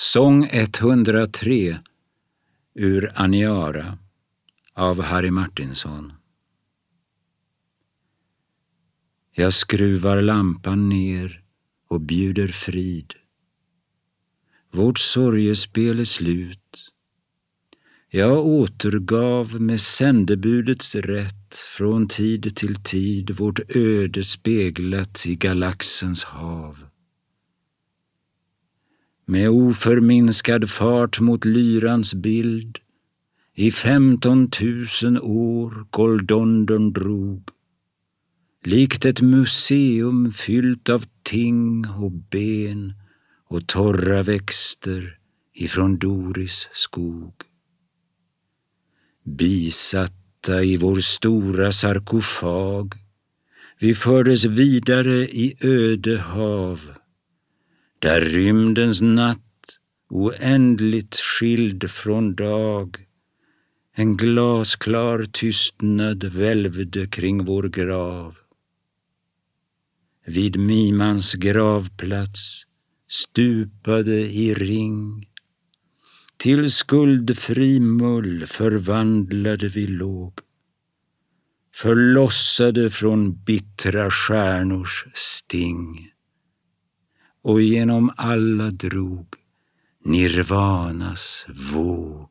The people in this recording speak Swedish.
Sång 103 ur Aniara av Harry Martinson. Jag skruvar lampan ner och bjuder frid. Vårt sorgespel är slut. Jag återgav med sändebudets rätt från tid till tid vårt öde speglat i galaxens hav. Med oförminskad fart mot lyrans bild. I femtontusen år Goldondon drog. Likt ett museum fyllt av ting och ben och torra växter ifrån Doris skog. Bisatta i vår stora sarkofag vi fördes vidare i öde hav där rymdens natt oändligt skild från dag en glasklar tystnad välvde kring vår grav. Vid Mimans gravplats stupade i ring till skuldfri mull förvandlade vi låg förlossade från bittra stjärnors sting och genom alla drog nirvanas våg.